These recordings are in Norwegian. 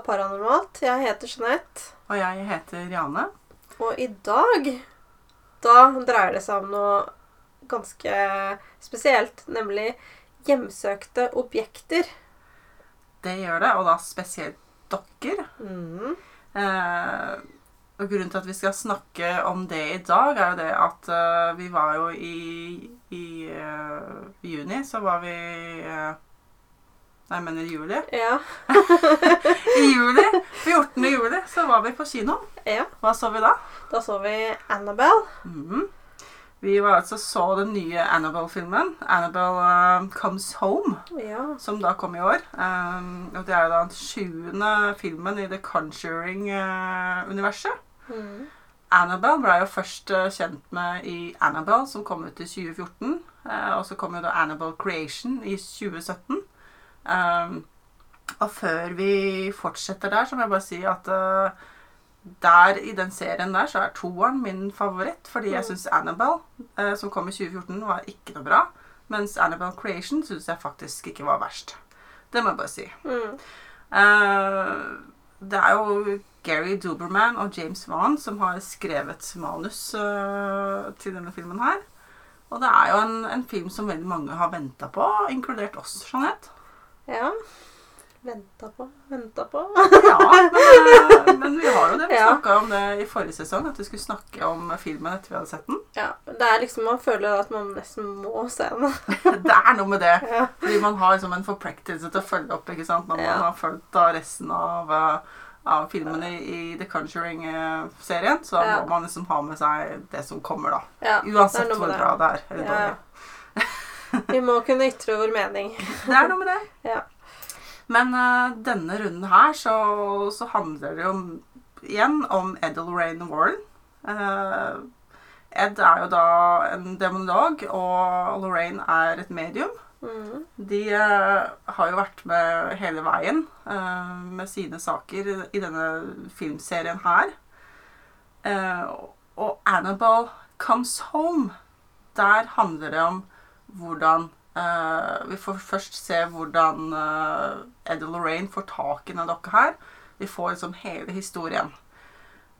av Paranormalt. Jeg heter Jeanette, Og jeg heter Jane. og i dag da dreier det seg om noe ganske spesielt, nemlig hjemsøkte objekter. Det gjør det, og da spesielt dokker. Mm. Eh, og grunnen til at vi skal snakke om det i dag, er jo det at uh, vi var jo i, i uh, juni, så var vi eh, Nei, jeg mener juli. Ja. I juli, 14. juli, så var vi på kino. ja. Hva så vi da? Da så vi Annabelle. Mhm. Vi var altså så den nye Annabelle-filmen. Annabelle uh, Comes Home. Ja. som da kom i år. Um, og det er jo da den sjuende filmen i The Conjuring-universet. Mm. Annabelle ble jo først eh, kjent med i Annabelle, som kom ut i 2014. Eh, og så kom jo da Annabelle Creation i 2017. Um, og før vi fortsetter der, så må jeg bare si at uh, der i den serien der så er toeren min favoritt. Fordi jeg Mm. syns Annabelle, uh, som kom i 2014, var ikke noe bra. Mens Annabelle Creation syns jeg faktisk ikke var verst. Det må jeg bare si. Mm. Uh, det er jo Gary Duberman og James Wan som har skrevet manus eh, til denne filmen her. Og det er jo en, en film som veldig mange har venta på, inkludert oss, Jeanette. Ja. Venta på, venta på. Ja, men, eh, men vi har jo det. Vi Ja. snakka om det i forrige sesong, at vi skulle snakke om filmen etter vi hadde sett den. Ja, det er liksom Man føler at man nesten må se den. Det er noe med det. Ja. Fordi man har liksom en forpliktelse til å følge opp ikke sant? når man Ja. har fulgt da resten av, eh, av filmene i The Conjuring-serien. Så Ja. må man liksom ha med seg det som kommer, da. Ja, Uansett hvor bra det er. Eller dårlig. Vi må kunne ytre vår mening. Det er noe med det. Ja. Men uh, denne runden her så, så handler det jo om, igjen om Ed Lorraine Warren. Uh, Ed er jo da en demonolog, og Lorraine er et medium. Mm. De uh, har jo vært med hele veien med sine saker i denne filmserien her. Og Annabelle Comes Home, der handler det om hvordan uh, Vi får først se hvordan uh, Ed og Lorraine får tak i denne dokka her. Vi får liksom hele historien.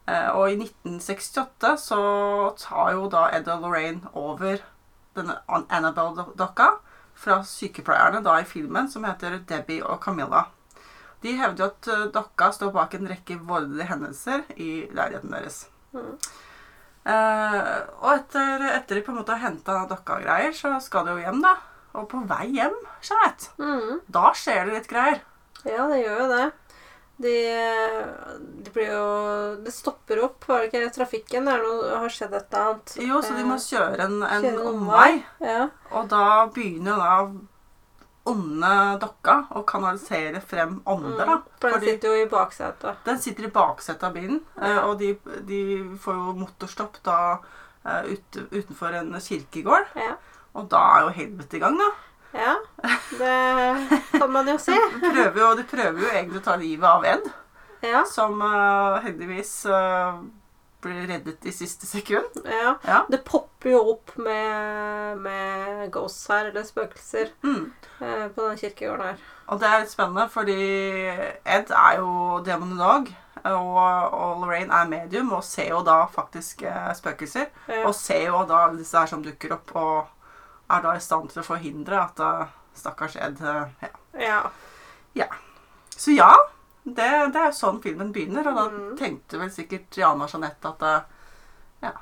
Uh, og i 1968 så tar jo da Ed og Lorraine over denne Annabelle-dokka fra sykepleierne da i filmen, som heter Debbie og Camilla. De hevder at eh, dokka står bak en rekke voldelige hendelser i leiligheten deres. Mm. Eh, og etter, etter de på en måte har henta dokka og greier, så skal de jo hjem, da. Og på vei hjem, Jeanette, Mm. da skjer det litt greier. Ja, det gjør jo det. De, de blir jo Det stopper opp, var det ikke? Trafikken er noe, har skjedd et eller annet. Jo, så de må Eh, kjøre en, en kjøre en omvei. Ja. Og da begynner jo da onde dokka og kanalisere frem ånder, da. Mm. For den Fordi- sitter jo i baksetet. Den sitter i baksetet av bilen, eh, Ja. og de, de får jo motorstopp da eh, ut, utenfor en kirkegård. Ja. Og da er jo helvete i gang, da. ja. Det kan man jo si. De prøver jo, de prøver jo egentlig å ta livet av Ed, Ja. som uh, heldigvis eh, blir reddet i siste sekund. ja. Ja. Det popper jo opp med, med ghosts her, eller spøkelser, Mm. eh, på den kirkegården her. Og det er litt spennende, fordi Ed er jo demonolog, og, og Lorraine er medium, og ser jo da faktisk eh, spøkelser. Ja. Og ser jo da disse her som dukker opp, og er da i stand til å forhindre at uh, stakkars Ed eh, ja. ja. Så ja, det, det er sånn filmen begynner, og da Mm. tenkte vel sikkert Jana og Jeanette at eh, ja,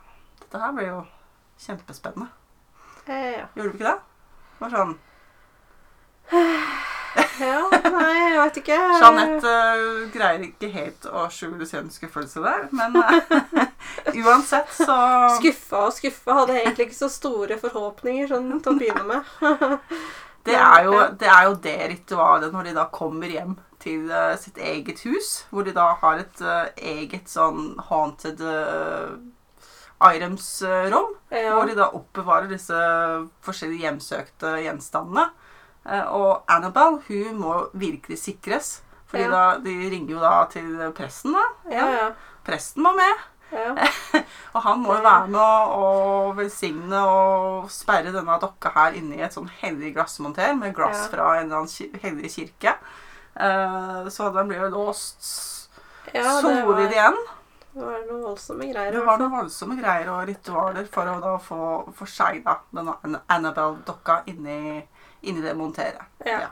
dette her blir jo kjempespennende. Eh, ja. Gjorde du ikke det? Det var sånn ja. Nei, jeg vet ikke. Jeanette uh, greier ikke helt å skjule sin skuffelse der, men uh, uansett så Skuffa og skuffa. Hadde egentlig ikke så store forhåpninger sånn, til å begynne med. det er, jo, det er jo det ritualet når de da kommer hjem til eh, sitt eget hus, hvor de da har et eh, eget sånn haunted uh, items-rom. Ja. Hvor de da oppbevarer disse forskjellige hjemsøkte gjenstandene. Eh, Og Annabelle hun må virkelig sikres. Fordi Ja. da, De ringer jo da til presten. da. ja, ja. Presten må med. Ja. Og han må jo være med å, velsigne og sperre denne dokka her inne i et sånn hellig glassmonter med glass fra en eller annen hellig kirke. Eh, så den blir jo låst ja, solid det igjen. det var noen voldsomme greier. Det var fall. noen voldsomme greier og ritualer for å da få forsegla denne Annabelle-dokka inni, inni det monteret. Ja. Ja.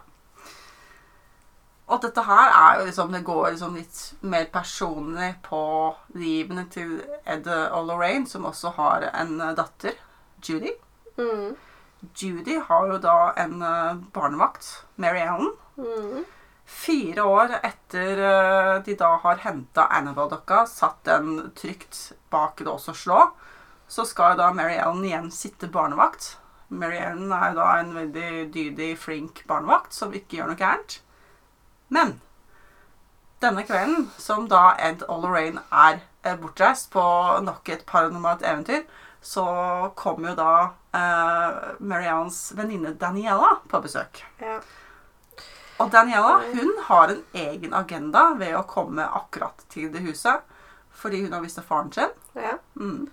Og dette her er jo liksom Det går liksom litt mer personlig på livene til Ed og Lorraine, som også har en datter, Judy. Mm. Judy har jo da en barnevakt, Mary Ellen. Mm. Fire år etter eh, de da har henta Annabelle-dokka, satt den trygt bak lås og slå, så skal da Mary Ellen igjen sitte barnevakt. Mary Ellen er da en veldig dydig, flink barnevakt som ikke gjør noe gærent. Men denne kvelden, som da Ed og er eh, bortreist på nok et paranormalt eventyr, så kommer jo da eh, Mary Ellens venninne Daniela på besøk. Ja. Og Daniela hun har en egen agenda ved å komme akkurat til det huset. Fordi hun har mistet faren sin. Ja. Mm.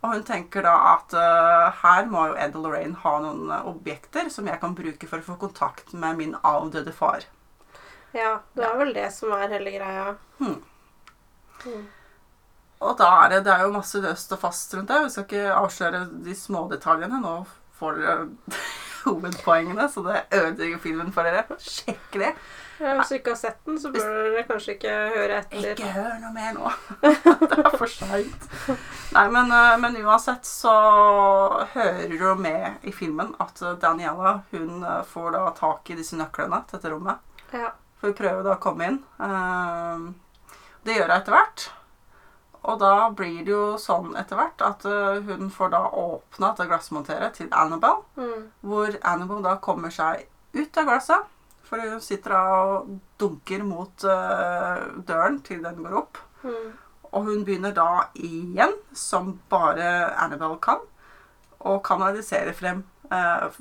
Og hun tenker da at uh, her må jo Ed og Lorraine ha noen eh, objekter som jeg kan bruke for å få kontakt med min avdøde far. ja. Det er vel det som er hele greia. Mm. Mm. Og da er det, det er jo masse løst og fast rundt det. Vi skal ikke avsløre de små detaljene. Nå får dere hovedpoengene, så det ødelegger filmen for dere. Sjekk det. Ja, hvis du ikke har sett den, så bør dere kanskje ikke høre etter. Ikke hør noe mer nå. det er for seint. Nei, men, eh, men uansett så hører du med i filmen at eh, Daniela hun eh, får da tak i disse nøklene til dette rommet. Ja. For hun prøver da å komme inn. Det gjør hun etter hvert. Og da blir det jo sånn etter hvert at eh, hun får da åpna dette glassmonteret til Annabelle. Mm. Hvor Annabelle da kommer seg ut av glasset. For hun sitter da og dunker mot uh, døren til den går opp. Mm. Og hun begynner da igjen, som bare Annabelle kan, å kanalisere frem uh,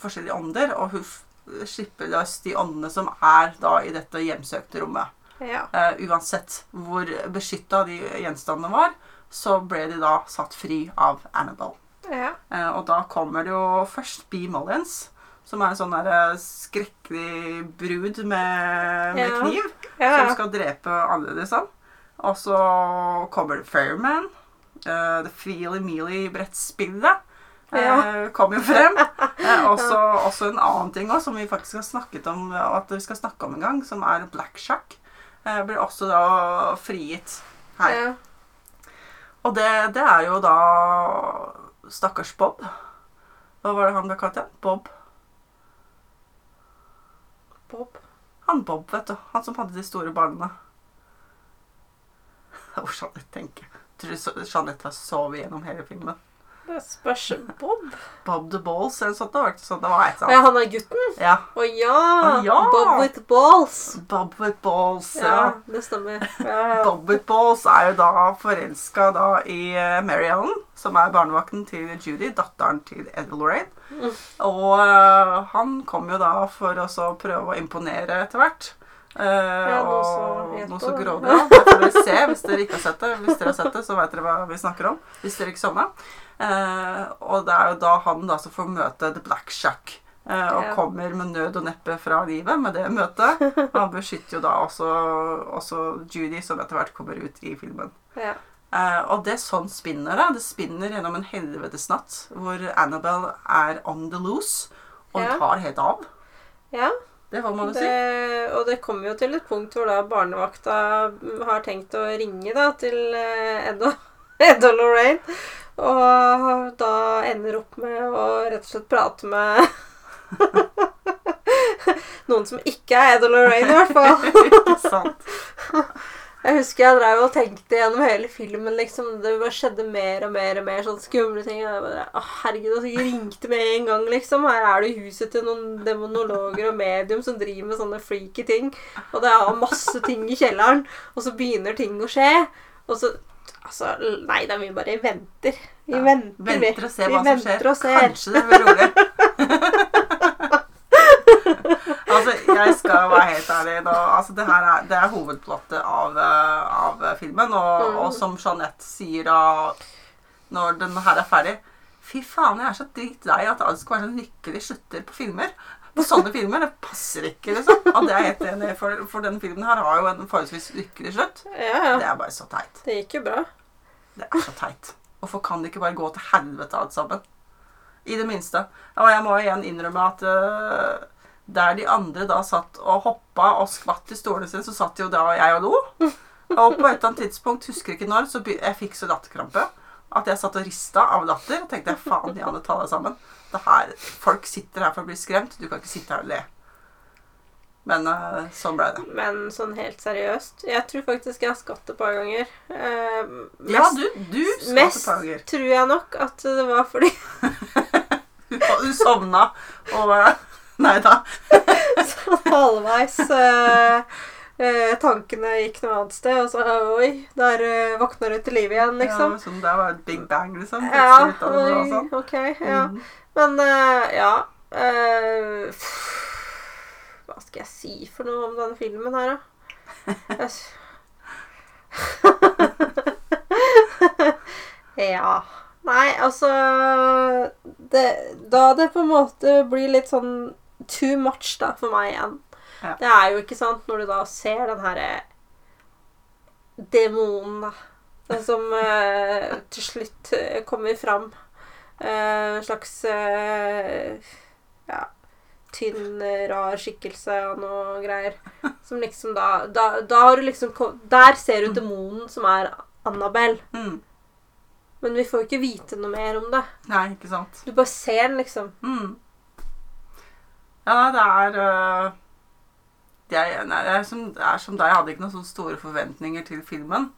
forskjellige ånder. Og hun slipper løs de åndene som er da i dette hjemsøkte rommet. Ja. Uh, uansett hvor beskytta de gjenstandene var, så ble de da satt fri av Annabelle. Ja. Uh, og da kommer det jo først Bee Mullins, som er en sånn der eh, skrekkelig brud med, med Ja. kniv, som skal drepe alle, liksom. Og så kommer det Fairman. Uh, det Feely Meely-brettspillet eh, Ja. kom jo frem. Også, også en annen ting også, som vi faktisk har snakket om at vi skal snakke om en gang, som er Blackshack. Blir også da frigitt her. Ja. Og det, det er jo da stakkars Bob. Hva var det han ble kalt igjen? Bob. Bob. Han Bob, vet du. Han som hadde de store barna. Hvor Jeanette tenker. Tror du så- Jeanette har sovet gjennom hele filmen? Det spørs Bob. Bob the Balls eller sånt. Det var sånn. Det var et Ja, han er gutten? Ja. Å ja! Ja! Bob with balls. Bob with balls. Ja, Ja. det stemmer. Ja. Bob with balls er jo da forelska da i eh, Mary Ellen, som er barnevakten til Judy, datteren til Ed Lorraine. Mm. Og uh, han kom jo da for å prøve å imponere etter hvert. Eh, noe så og noe så. Ja. Det får dere se hvis dere ikke har sett det. Hvis dere har sett det, så vet dere hva vi snakker om. Hvis dere ikke sovna. Eh, og det er jo da han da som får møte The Black Shack. eh, og Ja. kommer med nød og neppe fra livet med det møtet. Han beskytter jo da også, også Judy, som etter hvert kommer ut i filmen. Ja. Eh, og det sånn spinner det. Det spinner gjennom en helvetesnatt hvor Annabelle er on the loose, og Ja. tar helt av. ja. Det får man jo si. Og det kommer jo til et punkt hvor da barnevakta har tenkt å ringe da til eh, Ed og, Ed og Lorraine. Og da ender opp med å rett og slett prate med noen som ikke er Ed og Lorraine, i hvert fall. ikke sant? Jeg husker jeg drev og tenkte gjennom hele filmen. liksom, Det bare skjedde mer og mer og mer sånn skumle ting. og Jeg bare, å herregud, jeg ringte med en gang, liksom. Her er det huset til noen demonologer og medium som driver med sånne freaky ting. Og det er masse ting i kjelleren. Og så begynner ting å skje. Og så Altså, nei da, vi bare venter. Vi Ja, venter, vi. Venter og ser vi hva som skjer. Kanskje det blir rolig. jeg skal være helt ærlig. Nå, altså, det her er, det er hovedplottet av, eh, av filmen, og, Mm. og som Jeanette sier da når den her er ferdig Fy faen, jeg er så drittlei at alt skal være sånn lykkelig slutter på filmer. På sånne filmer. Det passer ikke, liksom. Og det er helt enig for, for denne filmen her har jo en forholdsvis lykkelig slutt. Ja, Det er bare så teit. Det gikk jo bra. Det er så teit. Hvorfor kan det ikke bare gå til helvete alt sammen? I det minste. Og jeg må igjen innrømme at øh, der de andre da satt og hoppa og skvatt i stolene sine, så satt jo da jeg og lo. Og på et eller annet tidspunkt, husker ikke når, så jeg fikk så latterkrampe at jeg satt og rista av latter. Og tenkte faen, Janne, ta deg sammen. Det her, folk sitter her for å bli skremt. Du kan ikke sitte her og le. Men øh, sånn ble det. Men sånn helt seriøst Jeg tror faktisk jeg har skatt et par ganger. Eh, mest, Ja, du, du skvatt et par ganger. Mest tror jeg nok at det var fordi du sovna og øh, Nei da. sånn halvveis eh, eh, tankene gikk noe annet sted, og så Oi, der eh, våkna du til liv igjen, liksom. Ja, sånn det var et big bang, liksom. Ja, oi, ok. Ja. Mm. Men eh, ja eh, Hva skal jeg si for noe om denne filmen her, da? Ja. Nei, altså det, Da det på en måte blir litt sånn too much da, for meg igjen. Ja. Det er jo ikke sant når du da ser den herre demonen, da. Den som uh, til slutt eh, kommer fram. En uh, slags uh, ja, tynn, eh, rar skikkelse og noe greier. Som liksom da Da, da har du liksom Der ser du demonen som er Annabelle. Mm. Men vi får jo ikke vite noe mer om det. Nei, ikke sant. Du bare ser den, liksom. Mm. Ja, det er øh, jeg, nei, det, er som, det er som deg. Jeg hadde ikke noen sånne store forventninger til filmen.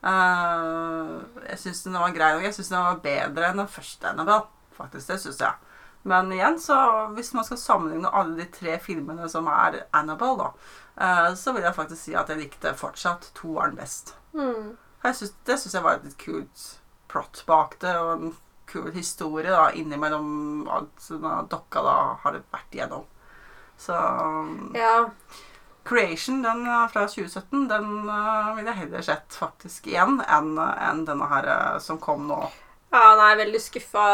Uh, jeg syns den var grei nok. Jeg syns den var bedre enn den første Annabelle. Faktisk, det synes jeg. Men igjen, så hvis man skal sammenligne alle de tre filmene som er Annabelle, da, uh, så vil jeg faktisk si at jeg likte fortsatt toeren best. Mm. Jeg synes, det syns jeg var et litt kult plott bak det, og en kul historie da, innimellom alt som dokka da har vært igjennom. Så Ja. Creation, den eh, fra 2017, den uh, ville jeg heller sett faktisk igjen enn en denne her uh, som kom nå. Ja, nei, veldig skuffa.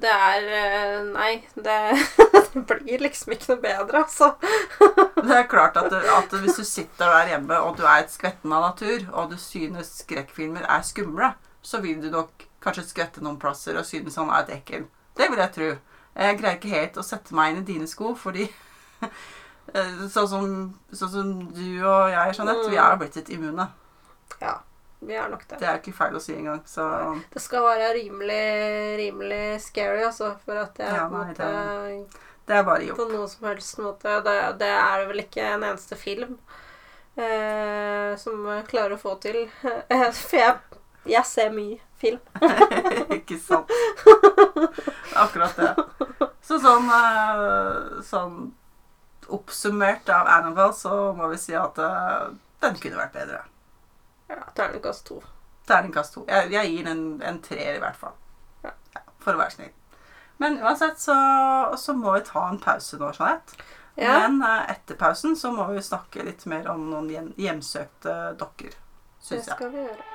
Det er uh, Nei, det, det blir liksom ikke noe bedre, altså. Det er klart at, at hvis du sitter der hjemme og du er et skvetten av natur, og du synes skrekkfilmer er skumle, så vil du nok kanskje skvette noen plasser og synes han er et ekkel. Det vil jeg tro. Jeg greier ikke helt å sette meg inn i dine sko, fordi eh, sånn som, sånn som du og jeg, Jeanette, vi er blitt litt immune. Ja, vi er nok det. Det er ikke feil å si engang. Så Det skal være rimelig, rimelig scary, altså, for at jeg Ja, nei, måte det er bare på noen som helst måte Det, det er det vel ikke en eneste film eh, som klarer å få til. For jeg, jeg ser mye film. ikke sant? Akkurat det. Så sånn, eh, sånn oppsummert av Annabelle, så må vi si at eh, den kunne vært bedre. Ja, Terningkast to. Terningkast to. Jeg, jeg gir en, en treer, i hvert fall. Ja. Ja, for å være snill. Men uansett så, så må vi ta en pause nå, Jeanette. Ja. Men eh, etter pausen så må vi snakke litt mer om noen hjem, hjemsøkte dokker, Det syns jeg. skal vi gjøre.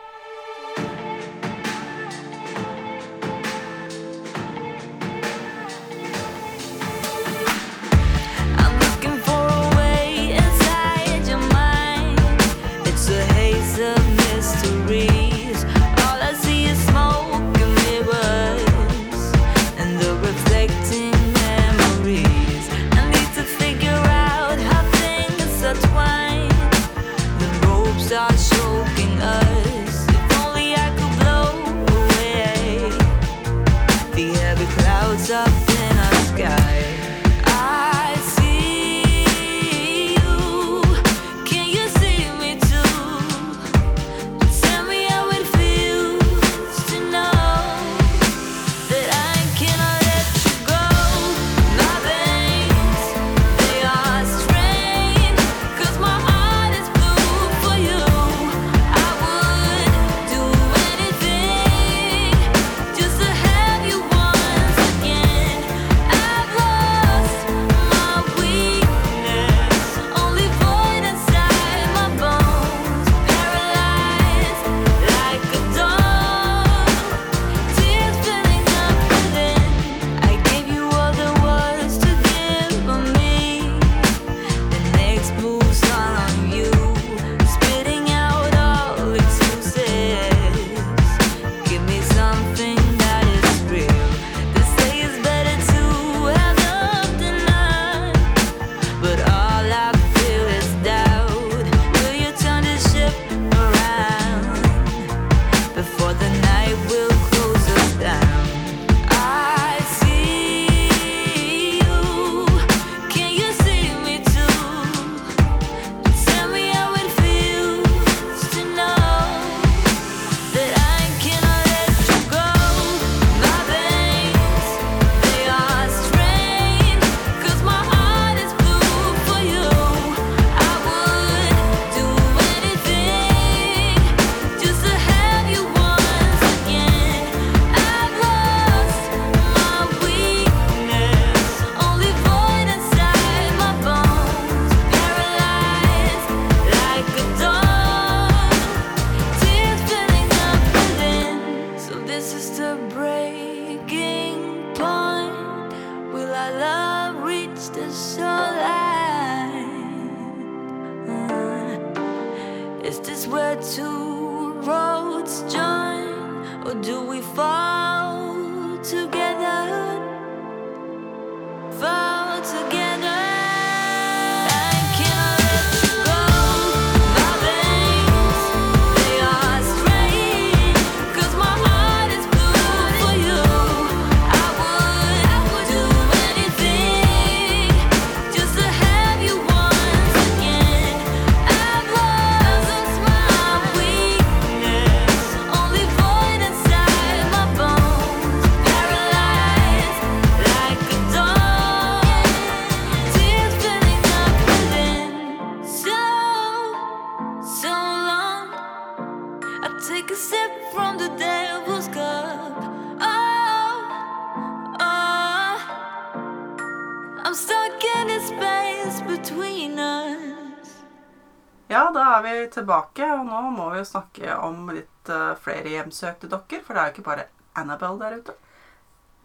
Tilbake, og nå må vi jo snakke om litt eh, flere hjemsøkte dokker. For det er jo ikke bare Annabelle der ute.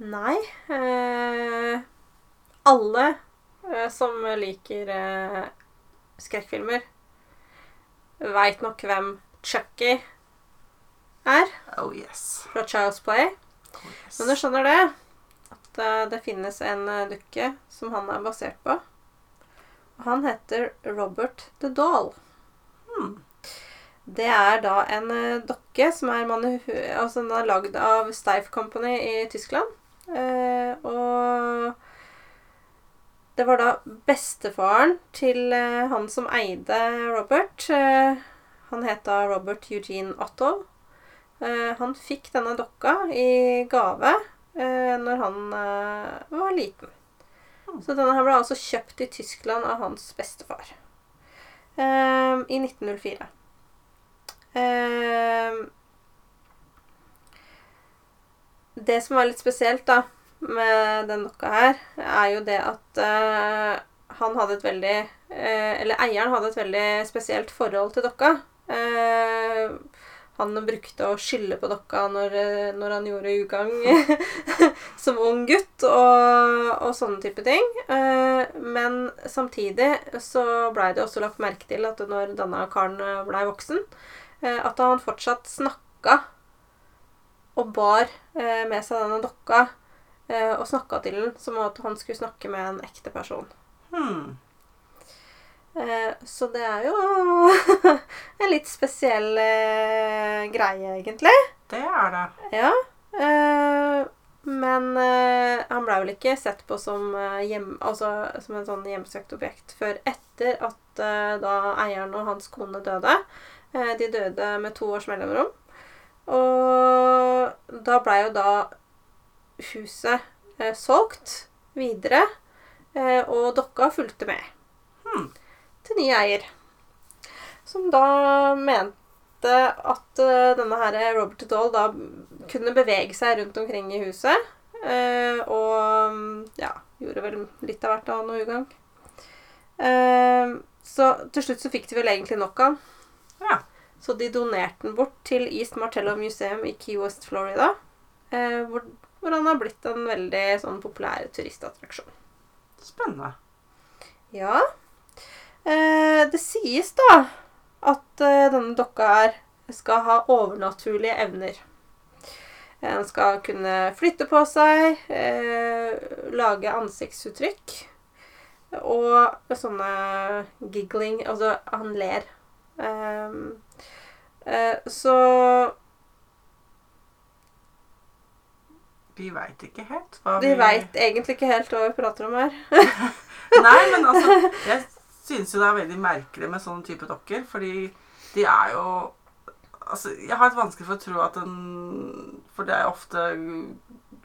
Nei. Eh, alle eh, som liker eh, skrekkfilmer, veit nok hvem Chucky er Oh yes. fra Child's Play. Oh, yes. Men du skjønner det? At uh, det finnes en uh, dukke som han er basert på. Og han heter Robert the Doll. Hmm. Det er da en eh, dokke som er, altså, er lagd av Steif Company i Tyskland. Eh, og det var da bestefaren til eh, han som eide Robert. Eh, han het da Robert Eugene Otto. Eh, han fikk denne dokka i gave eh, når han eh, var liten. Så denne her ble altså kjøpt i Tyskland av hans bestefar. Eh, I 1904. Eh, det som var litt spesielt da med den dokka her, er jo det at eh, han hadde et veldig eh, Eller eieren hadde et veldig spesielt forhold til dokka. Eh, han brukte å skylde på dokka når, eh, når han gjorde ugagn som ung gutt, og, og sånne type ting. Eh, men samtidig så blei det også lagt merke til at når denne karen blei voksen, eh, at han fortsatt snakka og bar med seg denne dokka og snakka til den som at han skulle snakke med en ekte person. Hmm. Eh, så det er jo en litt spesiell eh, greie, egentlig. Det er det. Ja. Eh, men han ble vel ikke sett på som, hjem, altså, som en sånn hjemsøkt objekt før etter at da eieren og hans kone døde. Eh, de døde med to års mellomrom. Og da blei jo da huset solgt videre, eh, og dokka fulgte med Hmm. Til ny eier. Som da mente at eh, denne her Robert Doll da kunne bevege seg rundt omkring i huset. eh, og ja, gjorde vel litt av hvert av noe ugagn. Eh, så til slutt så fikk de vel egentlig nok av den. Ja. Så de donerte den bort til East Martello Museum i Key West, Florida. hvor, hvor han har blitt en veldig sånn populær turistattraksjon. Spennende. Ja. Eh, det sies da at eh, denne dokka her skal ha overnaturlige evner. Den skal kunne flytte på seg, eh, lage ansiktsuttrykk og sånne giggling Altså, han ler. Eh, eh, så Vi veit ikke helt hva vi veit egentlig ikke helt hva vi prater om her. Nei, men altså Jeg syns jo det er veldig merkelig med sånne type dokker, fordi de er jo Altså, jeg har et vanskelig for å tro at en For det er ofte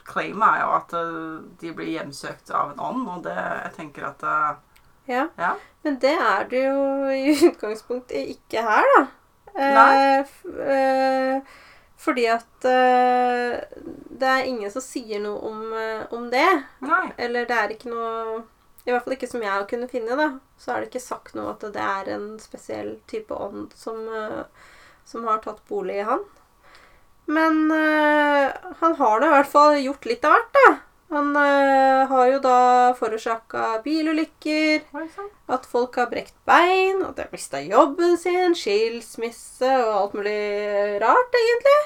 Claimet er jo at eh, de blir hjemsøkt av en ånd, og det Jeg tenker at eh, Ja. Ja. Men det er det jo i utgangspunktet ikke her, da. Nei. Eh, eh, fordi at eh, det er ingen som sier noe om, om det. Nei. Eller det er ikke noe I hvert fall ikke som jeg har kunnet finne, da. Så er det ikke sagt noe at det er en spesiell type ånd som, eh, som har tatt bolig i han. Men øh, han har da i hvert fall gjort litt av hvert, da. Han øh, har jo da forårsaka bilulykker, at folk har brekt bein, at de har mista jobben sin, skilsmisse og alt mulig rart, egentlig.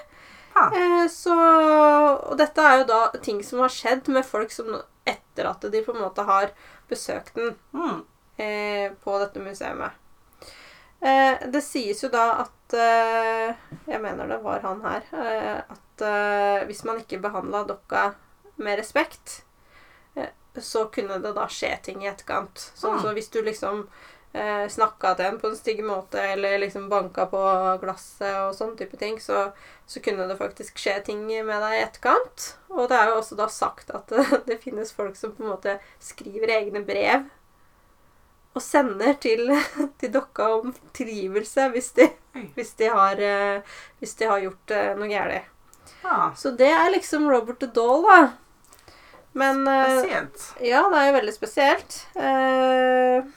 Ja. Eh, så Og dette er jo da ting som har skjedd med folk som etter at de på en måte har besøkt den Mm. eh, på dette museet. Eh, det sies jo da at eh, Jeg mener det var han her. Eh, at eh, hvis man ikke behandla dokka med respekt, eh, så kunne det da skje ting i etterkant. Sånn Mm. så hvis du liksom eh, snakka til en på en stygg måte, eller liksom banka på glasset og sånn type ting, så, så kunne det faktisk skje ting med deg i etterkant. Og det er jo også da sagt at det, det finnes folk som på en måte skriver egne brev og sender til, til dokka om tilgivelse hvis de, hvis de, har, eh, hvis de har gjort eh, noe galt. Ah. Så det er liksom Robert the Doll, da. Men eh, Spesielt. ja, det er jo veldig spesielt. Eh,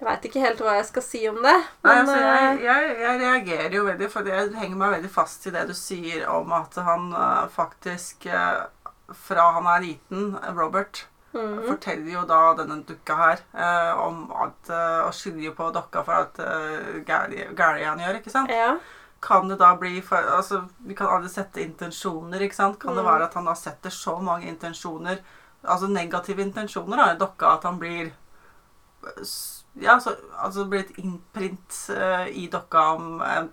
jeg veit ikke helt hva jeg skal si om det. Nei, altså, jeg, eh, jeg, jeg reagerer jo veldig, for jeg henger meg veldig fast i det du sier om at han eh, faktisk eh, Fra han er liten, Robert, mhm. forteller jo da denne dukka her eh, om at Og skylder på dokka for alt uh, gærent han gjør, ikke sant? ja. Kan det da bli for, altså, Vi kan aldri sette intensjoner, ikke sant? Kan det Mm. være at han da setter så mange intensjoner, altså negative intensjoner, da, i dokka at han blir Ja, altså, altså blir et innprint uh, i dokka om en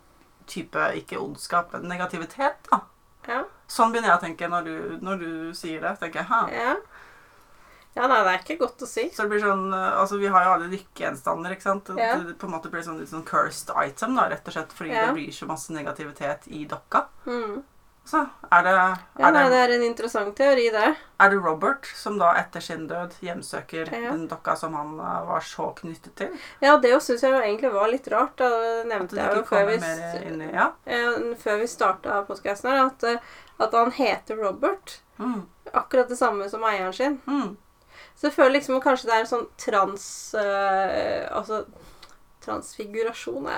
type ikke ondskap, men negativitet, da. Ja. Sånn begynner jeg å tenke når du, når du sier det. tenker jeg, ha. ja. Ja, nei, det er ikke godt å si. Så det blir sånn, eh, altså Vi har jo alle lykkegjenstander. ikke sant? Ja. det på en måte blir sånn litt sånn cursed item, da, rett og slett fordi Ja. det blir så masse negativitet i dokka. Mm. Så er det, Ja, er, nei, det, er en interessant teori, det. er det Robert som da etter sin død hjemsøker Ja. den dokka som han eh, var så knyttet til? Ja, det syns jeg jo egentlig var litt rart. Da Det nevnte jeg jo før vi, i Ja. før vi starta postkassen her, at, eh, at han heter Robert. Mm, Akkurat det samme som eieren sin. mm, Så jeg føler liksom at kanskje det er en sånn trans... eh, altså Transfigurasjon Nei,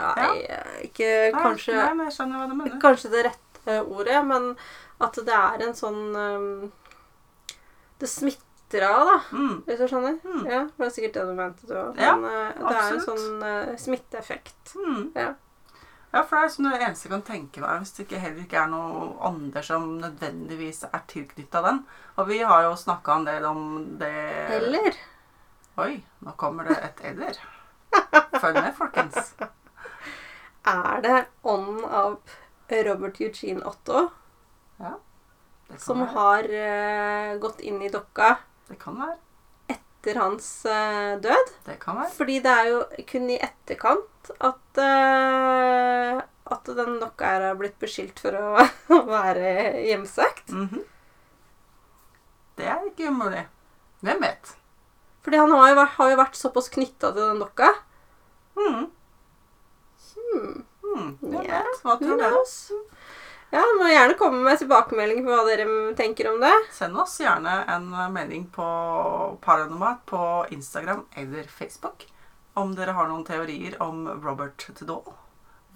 Ja. ikke Nei, kanskje Nei, mener. Kanskje det rette ordet, men at det er en sånn um, Det smitter av, da. Mm, Hvis du skjønner? Mm. Ja, Det var sikkert det du mente, du òg. Ja, eh, det er en sånn uh, smitteeffekt. mm. Ja. Ja, for det er som det eneste jeg kan tenke meg, hvis det ikke heller ikke er noe andre som nødvendigvis er tilknytta den. Og vi har jo snakka en del om det Eller Oi, nå kommer det et eller. Følg med, folkens. er det ånden av Robert Eugene Otto Det kan som være. har uh, gått inn i dokka Det kan være. etter hans uh, død? Det kan være. Fordi det er jo kun i etterkant at uh, at den dokka her har blitt beskyldt for å være hjemsøkt. Mhm. Det er ikke umulig. Hvem vet? Fordi han har jo vært, har jo vært såpass knytta til den dokka. Mm. Hmm. Hvem Ja? Hva tror dere? Ja, må gjerne komme med tilbakemelding på hva dere tenker om det. Send oss gjerne en melding på Paranormat på Instagram eller Facebook om dere har noen teorier om Robert Tudor.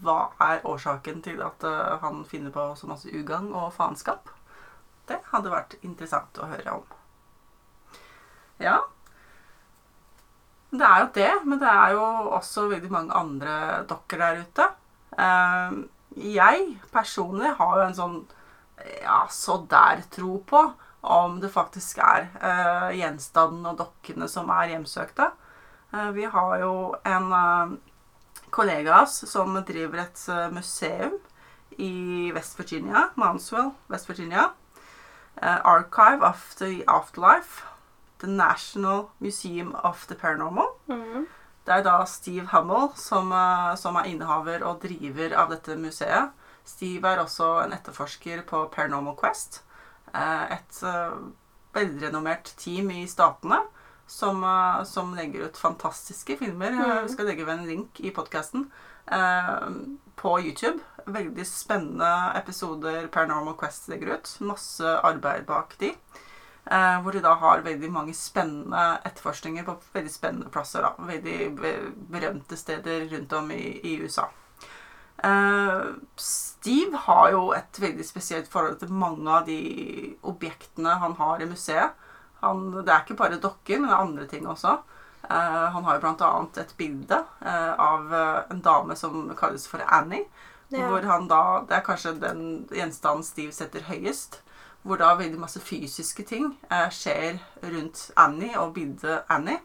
Hva er årsaken til at eh, han finner på så masse ugagn og faenskap? Det hadde vært interessant å høre om. Ja. Det er jo det, men det er jo også veldig mange andre dokker der ute. Eh, jeg personlig har jo en sånn ja, så der tro på om det faktisk er uh, gjenstanden og dokkene som er hjemsøkte. Uh, vi har jo en uh, kollega av oss som driver et eh, museum i West Virginia, Manswell, West Virginia. Eh, Archive of the Afterlife. The National Museum of the Paranormal. Det er da Steve Hummel som, eh, som er innehaver og driver av dette museet. Steve er også en etterforsker på Paranormal Quest. eh, Et eh, velrenommert team i statene som, som legger ut fantastiske filmer. Mhm. Vi skal legge ved en link i podkasten. På YouTube. Veldig spennende episoder Paranormal Quest legger ut. Masse arbeid bak de. Eh, hvor de da har veldig mange spennende etterforskninger på veldig spennende plasser. da, Veldig berømte steder rundt om i, i USA. Eh, Steve har jo et veldig spesielt forhold til mange av de objektene han har i museet. Han, det er ikke bare dokker, men det er andre ting også. Eh, han har jo annet et bilde eh, av eh, en dame som kalles for Annie. Ja. Hvor han da, Det er kanskje den gjenstanden Steve setter høyest. Hvor da veldig masse fysiske ting eh, skjer rundt Annie og bildet Annie.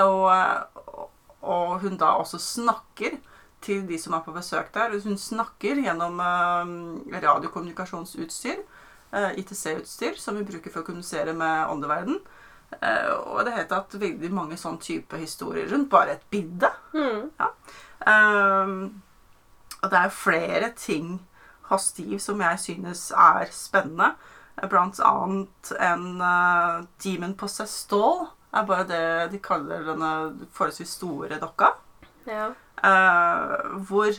Og, eh, og hun da også snakker til de som er på besøk der. Hun snakker gjennom eh, radiokommunikasjonsutstyr, eh, ITC-utstyr, som vi bruker for å kommunisere med åndeverden. Eh, og det heter at veldig mange sånn type historier rundt bare et bilde. Mm. Um, og det er flere ting hos Steve som jeg synes er spennende. Blant annet en uh, Demon Possessed Doll. er bare det de kaller denne forholdsvis store dokka. Ja. Uh, hvor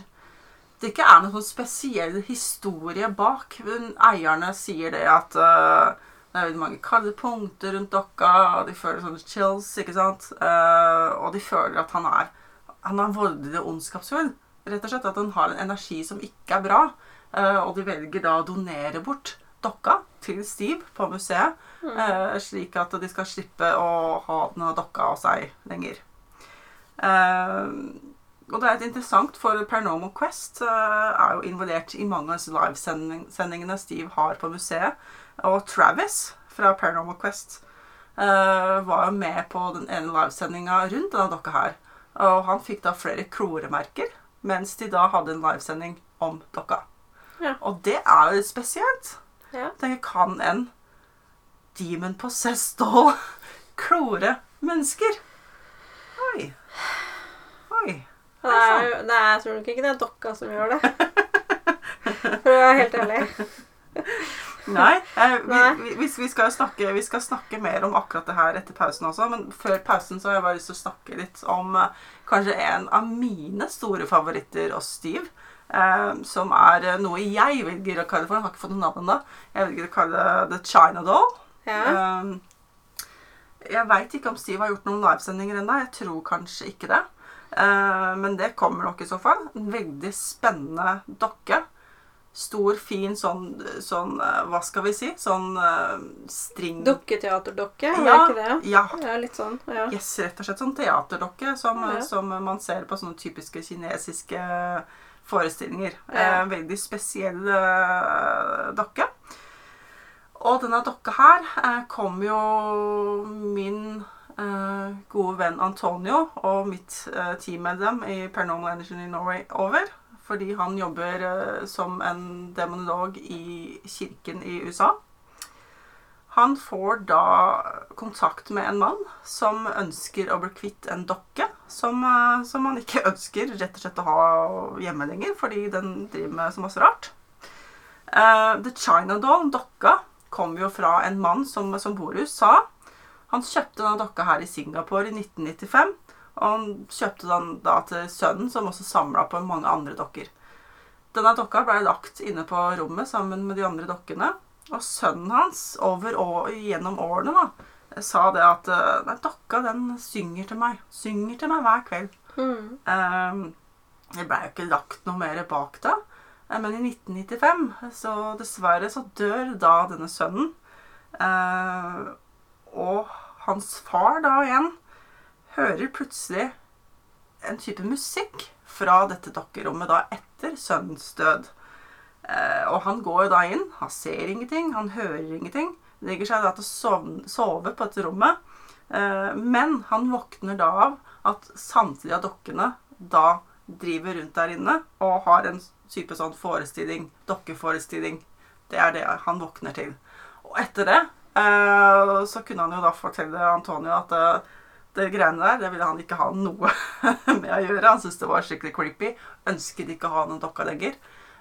det ikke er noen sånn spesiell historie bak. Men eierne sier det at uh, det er veldig mange kalde punkter rundt dokka, og de føler sånne chills, ikke sant? Uh, og de føler at han er han er voldelig og ondskapsfull. Rett og slett At han har en energi som ikke er bra. Uh, og de velger da å donere bort dokka til Steve på museet. eh, slik at de skal slippe å ha denne dokka av seg lenger. Eh, og det er et interessant, for Paranormal Quest eh, er jo involvert i mange av livesendingene Steve har på museet. Og Travis fra Paranormal Quest eh, var jo med på den ene livesendinga rundt denne dokka her. Og han fikk da flere kloremerker, mens de da hadde en livesending om dokka. Ja. Og det er jo litt spesielt. Ja. Tenker, kan en demon possessed doll klore mennesker? Oi. Oi. Det er, jo- jeg tror nok ikke det er dokka som gjør det. For å være helt ærlig. Nei, eh, vi, vi, vi, vi, skal snakke, vi skal snakke mer om akkurat det her etter pausen også, men før pausen så har jeg bare lyst til å snakke litt om eh, kanskje en av mine store favoritter og Steve. Eh, som er eh, noe jeg velger å kalle for. Jeg har ikke fått noe navn ennå. Jeg velger å kalle det The China Doll. Ja. Eh, jeg veit ikke om Steve har gjort noen livesendinger ennå. Jeg tror kanskje ikke det. Eh, men det kommer nok i så fall. En veldig spennende dokke. Stor, fin sånn, sånn eh, Hva skal vi si? Sånn eh, string... Dukketeaterdokke, var Ja, det ikke det? ja. Ja, litt sånn. Ja. Yes, rett og slett sånn teaterdokke som, som man ser på sånne typiske kinesiske forestillinger. Ja. Eh, veldig spesiell eh, dokke. Og denne dokka her eh, kom jo min gode venn Antonio og mitt teammedlem i Paranormal Energy in Norway over. Fordi han jobber som en demonolog i kirken i USA. Han får da kontakt med en mann som ønsker å bli kvitt en dokke som, eh, som han ikke ønsker rett og slett å ha hjemme lenger, fordi den driver med så masse rart. Uh, The China Doll, dokka, kom jo fra en mann som, som bor i USA. Han kjøpte denne dokka her i Singapore i 1995. Og han kjøpte den da til sønnen, som også samla på mange andre dokker. Denne dokka ble lagt inne på rommet sammen med de andre dokkene. Og sønnen hans, over og gjennom årene, da, sa det at eh, Nei, dokka, den synger til meg. Synger til meg hver kveld. Mm. Um, det ble jo ikke lagt noe mer bak det. Eh, Men i 1995, så dessverre, så dør da denne sønnen. Uh, og hans far da igjen hører plutselig en type musikk fra dette dokkerommet da etter sønnens død. Eh, og han går jo da inn. Han ser ingenting, han hører ingenting. Legger seg da til å sove på dette rommet. Eh, men han våkner da av at samtlige av dokkene da driver rundt der inne og har en type sånn forestilling, dokkeforestilling. Det er det han våkner til. Og etter det eh, så kunne han jo da fortelle Antonio at eh, det greiene der, det ville han ikke ha noe med å gjøre. Han syntes det var skikkelig creepy. Ønsket ikke å ha noen dokka lenger.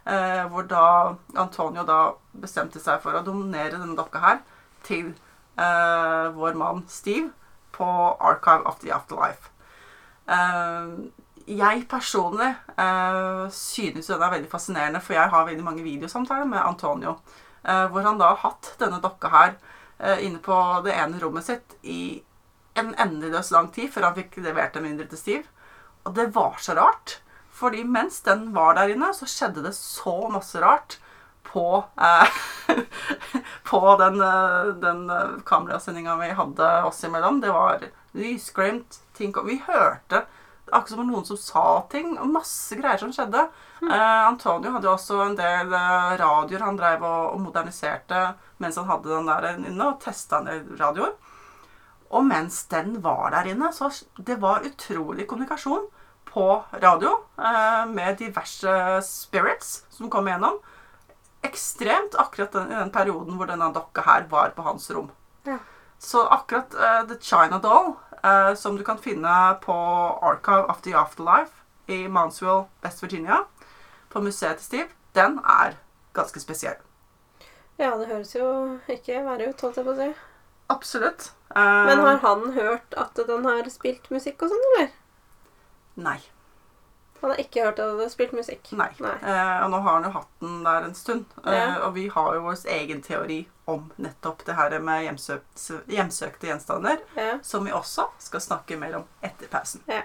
Eh, hvor da Antonio da bestemte seg for å donere denne dokka her til eh, vår mann Steve på Archive of the Afterlife. Eh, jeg personlig eh, synes den er veldig fascinerende, for jeg har veldig mange videosamtaler med Antonio. Eh, hvor han da har hatt denne dokka her eh, inne på det ene rommet sitt i en endeløs lang tid før han fikk levert den mindre til Steve. Og det var så rart. Fordi mens den var der inne, så skjedde det så masse rart på, eh, på den, eh, den eh, kamerasendinga vi hadde oss imellom. Det var lysglimt, ting Vi hørte akkurat som noen som sa ting, og masse greier som skjedde. Eh, Antonio hadde jo også en del eh, radioer han drev og, og moderniserte mens han hadde den der inne, og testa en del radioer. Og mens den var der inne, så det var utrolig kommunikasjon på radio eh, med diverse spirits som kom igjennom. Ekstremt akkurat den, i den perioden hvor denne dokka her var på hans rom. Ja. Så akkurat eh, The China Doll, eh, som du kan finne på Archive of the Afterlife i Mansfield, West Virginia, på museet til Steve, den er ganske spesiell. Ja, det høres jo ikke verre ut, holdt jeg på å si. Absolutt. Men har han hørt at den har spilt musikk og sånn, eller? Nei. Han har ikke hørt at du har spilt musikk. Nei. Nei. Eh, og nå har han jo hatt den der en stund. Eh, Og vi har jo vår egen teori om nettopp det her med hjemsøkt, hjemsøkte gjenstander, Ja. som vi også skal snakke mer om etter pausen. ja.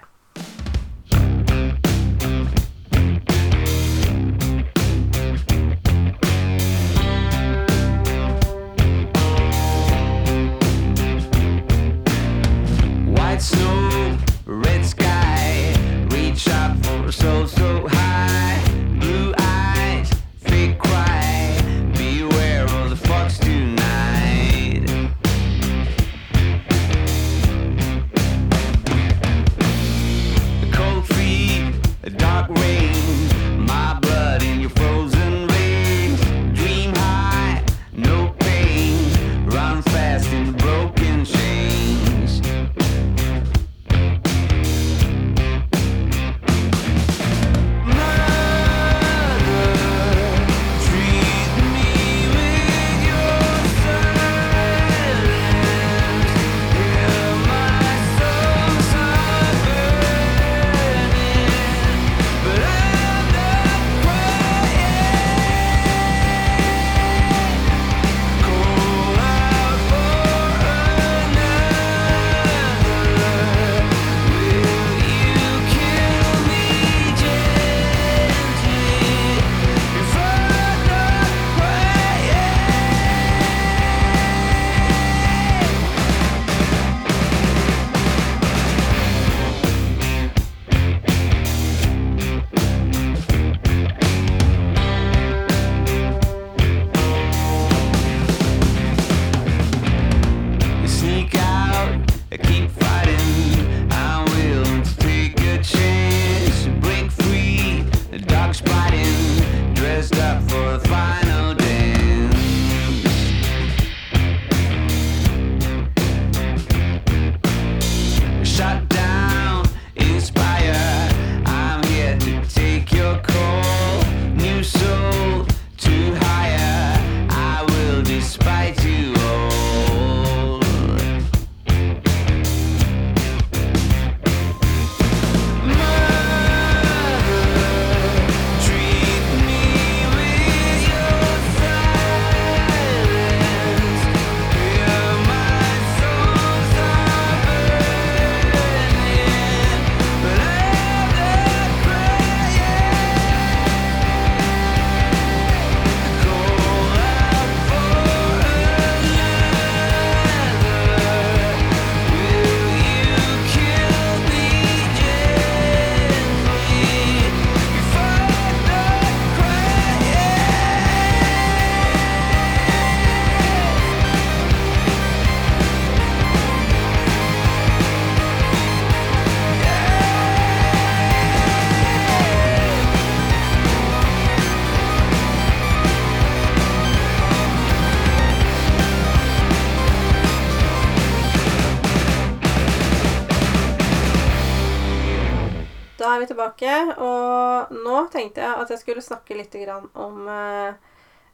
Tilbake, og nå tenkte jeg at jeg skulle snakke litt grann om eh,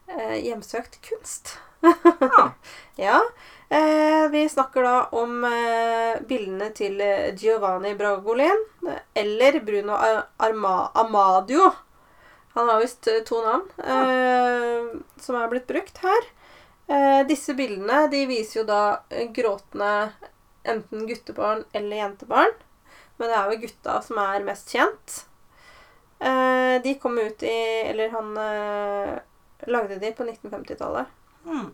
eh, hjemsøkt kunst. Ja. Ja. Eh, vi snakker da om eh, bildene til eh, Giovanni Bragolin, eller Bruno Ar- Arma Amadio. Han har visst eh, to navn eh, som er blitt brukt her. Eh, disse bildene de viser jo da gråtende enten guttebarn eller jentebarn. Men det er jo gutta som er mest kjent. Eh, de kom ut i Eller han eh, lagde de på 1950-tallet. Mm.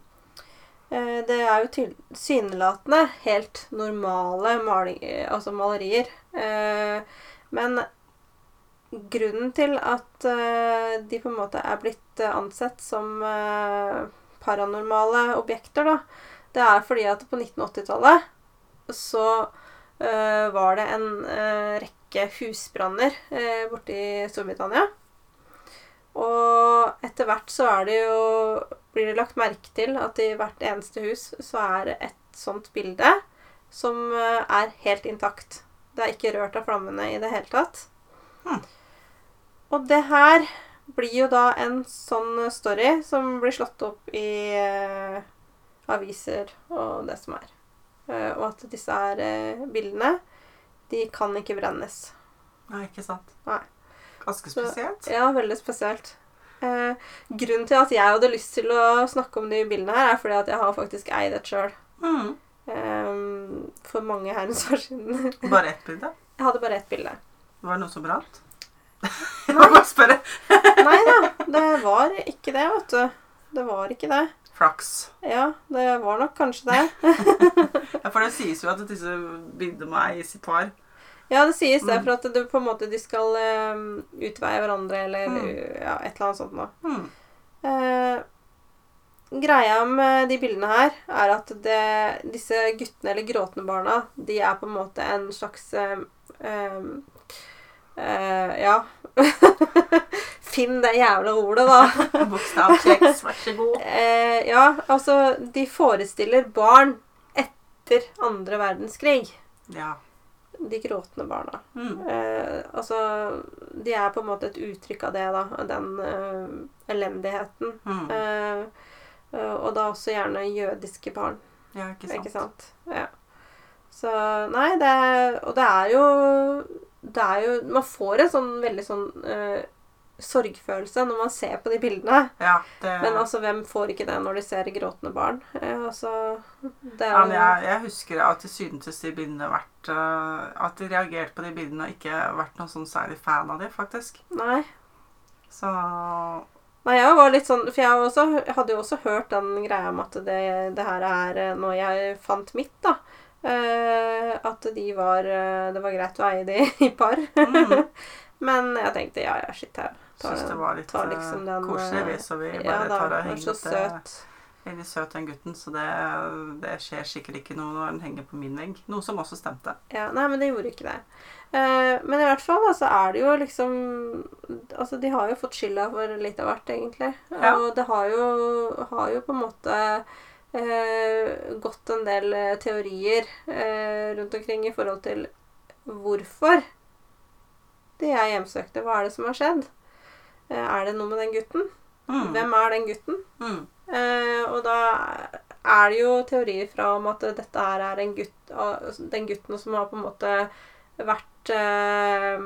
Eh, det er jo tilsynelatende helt normale maling, eh, altså malerier. Eh, men grunnen til at eh, de på en måte er blitt eh, ansett som paranormale objekter, da, det er fordi at på 1980-tallet så var det en eh, rekke husbranner eh, borte i Storbritannia. Og etter hvert så er det jo blir det lagt merke til at i hvert eneste hus så er det et sånt bilde som eh, er helt intakt. Det er ikke rørt av flammene i det hele tatt. Hmm. Og det her blir jo da en sånn story som blir slått opp i eh, aviser og det som er. Eh, og at disse her eh, bildene, de kan ikke brennes. Nei, ikke sant. Nei. Ganske Så- spesielt. Ja, veldig spesielt. Eh, grunnen til at jeg hadde lyst til å snakke om de bildene her, er fordi at jeg har faktisk eid et sjøl. Mm. for mange herrens år siden. Bare ett bilde? Jeg hadde bare ett bilde. Var det noe som brant? Jeg må bare spørre. Nei da, det var ikke det, vet du. Det var ikke det. Flaks. Ja, det var nok kanskje det. Ja, for det sies jo at disse bildene må eies i par. Ja, det sies det, Mm. for at du på en måte de skal um, utveie hverandre, eller Mm. ja, et eller annet sånt noe. Mm. Eh, greia med de bildene her er at det, disse guttene, eller gråtende barna, de er på en måte en slags um, eh, Ja. Finn det jævla ordet, da. Bokstavkjeks, vær så god. Eh, ja, altså De forestiller barn etter andre verdenskrig. Ja. De gråtende barna. Mm. Eh, altså De er på en måte et uttrykk av det, da. Den eh, elendigheten. Mm. Eh, eh, og da også gjerne jødiske barn. Ja, ikke sant. Ikke sant? Ja. Så Nei, det Og det er jo Det er jo Man får en sånn veldig sånn eh, sorgfølelse når man ser på de bildene. Ja, det, Men altså, hvem får ikke det når de ser gråtende barn? Eh, altså, det er ja, men jeg, jeg husker at de syntes de bildene vært uh, At de reagerte på de bildene og ikke vært noen sånn særlig fan av de, faktisk. Nei. Så Nei, jeg var litt sånn For jeg også, jeg hadde jo også hørt den greia om at det, det her er noe Når jeg fant mitt, da Uh, At de var eh, Det var greit å eie de i par. mm, Men jeg tenkte ja, ja, shit, jeg syns det var litt eh, liksom den, koselig, vi, eh, så vi bare Ja da, tar og er henger så opp det. Veldig søt, den gutten, så det, det skjer sikkert ikke noe når den henger på min vegg. Noe som også stemte. Ja, nei, men det gjorde ikke det. Eh, men i hvert fall, altså, er det jo liksom Altså, de har jo fått skylda for litt av hvert, egentlig. Ja. Og det har jo, har jo på en måte eh, gått en del teorier eh, rundt omkring i forhold til hvorfor de er hjemsøkte. Hva er det som har skjedd? Eh, er det noe med den gutten? Mm. Hvem er den gutten? Mm. Eh, og da er det jo teorier fra om at dette her er en gutt, den gutten som har på en måte vært eh,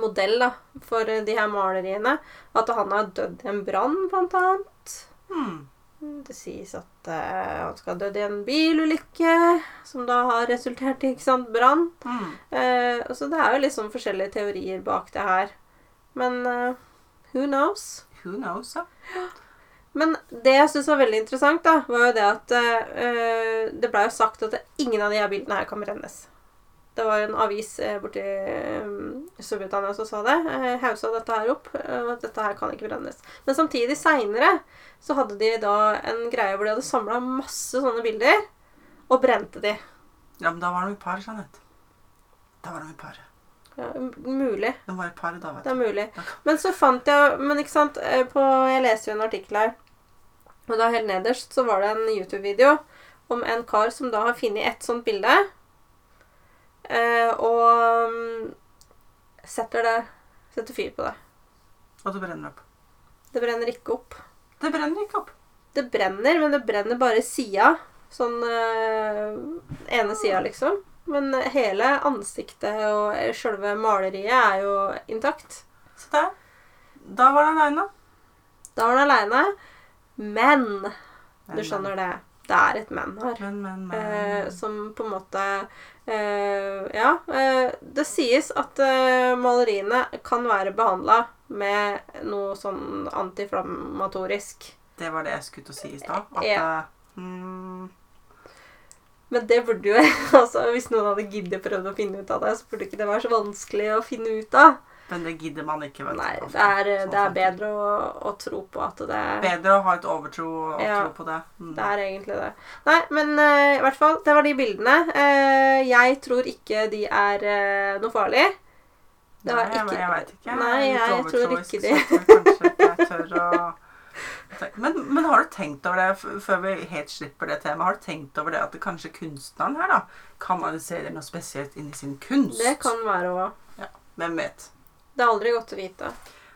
modell da, for de her maleriene. At han har dødd i en brann, blant annet. Mm. Det sies at eh, han skal ha dødd i en bilulykke, som da har resultert i brann. Mm. Eh, så det er jo liksom forskjellige teorier bak det her. Men uh, who knows? Who knows, ja. Men det jeg syns var veldig interessant, da, var jo det at uh, det blei jo sagt at ingen av de her bildene her kan brennes. Det var en avis uh, borti eh, Storbritannia som sa det. Uh, Hausa dette her opp. eh, at dette her kan ikke brennes. Men samtidig, seinere, så hadde de da en greie hvor de hadde samla masse sånne bilder, og brente de. Ja, men da var de i par, Jeanette. Da var de i par. Ja, mulig. Det var et par da, vet Det er mulig. Men så fant jeg Men ikke sant eh, på, Jeg leste jo en artikkel her, og da helt nederst så var det en YouTube-video om en kar som da har funnet et sånt bilde, eh, og mm, setter det Setter fyr på det. Og det brenner opp. Det brenner ikke opp. Det brenner ikke opp. Det brenner, men det brenner bare sida. Sånn øh, ene sida, liksom. Men hele ansiktet og sjølve maleriet er jo intakt. Så der. Da var den aleine. Da var han aleine. Men Du skjønner det. det er et men her. Men, men, men Eh, som på en måte eh, Ja. Eh, det sies at eh, maleriene kan være behandla med noe sånn antiflammatorisk. Det var det jeg skulle til å si i stad. At Ja. eh, mm, Men det burde jo altså, Hvis noen hadde giddet prøvd å finne ut av det, så burde ikke det være så vanskelig å finne ut av. Men det gidder man ikke. vet Nei, det er, Sånn det er bedre å, å tro på at det er Bedre å ha et overtro og Ja. tro på det. Mm. Det er egentlig det. Nei, men uh, i hvert fall, det var de bildene. Uh, jeg tror ikke de er uh, noe farlig. Det Nei, ikke, jeg, jeg veit ikke. Nei, jeg, jeg tror ikke de jeg tør å men, men har du tenkt over det, før vi helt slipper det temaet, har du tenkt over det at det kanskje kunstneren her da kanaliserer noe spesielt inn i sin kunst? Det kan være òg. Hvem vet? Det er aldri godt å vite.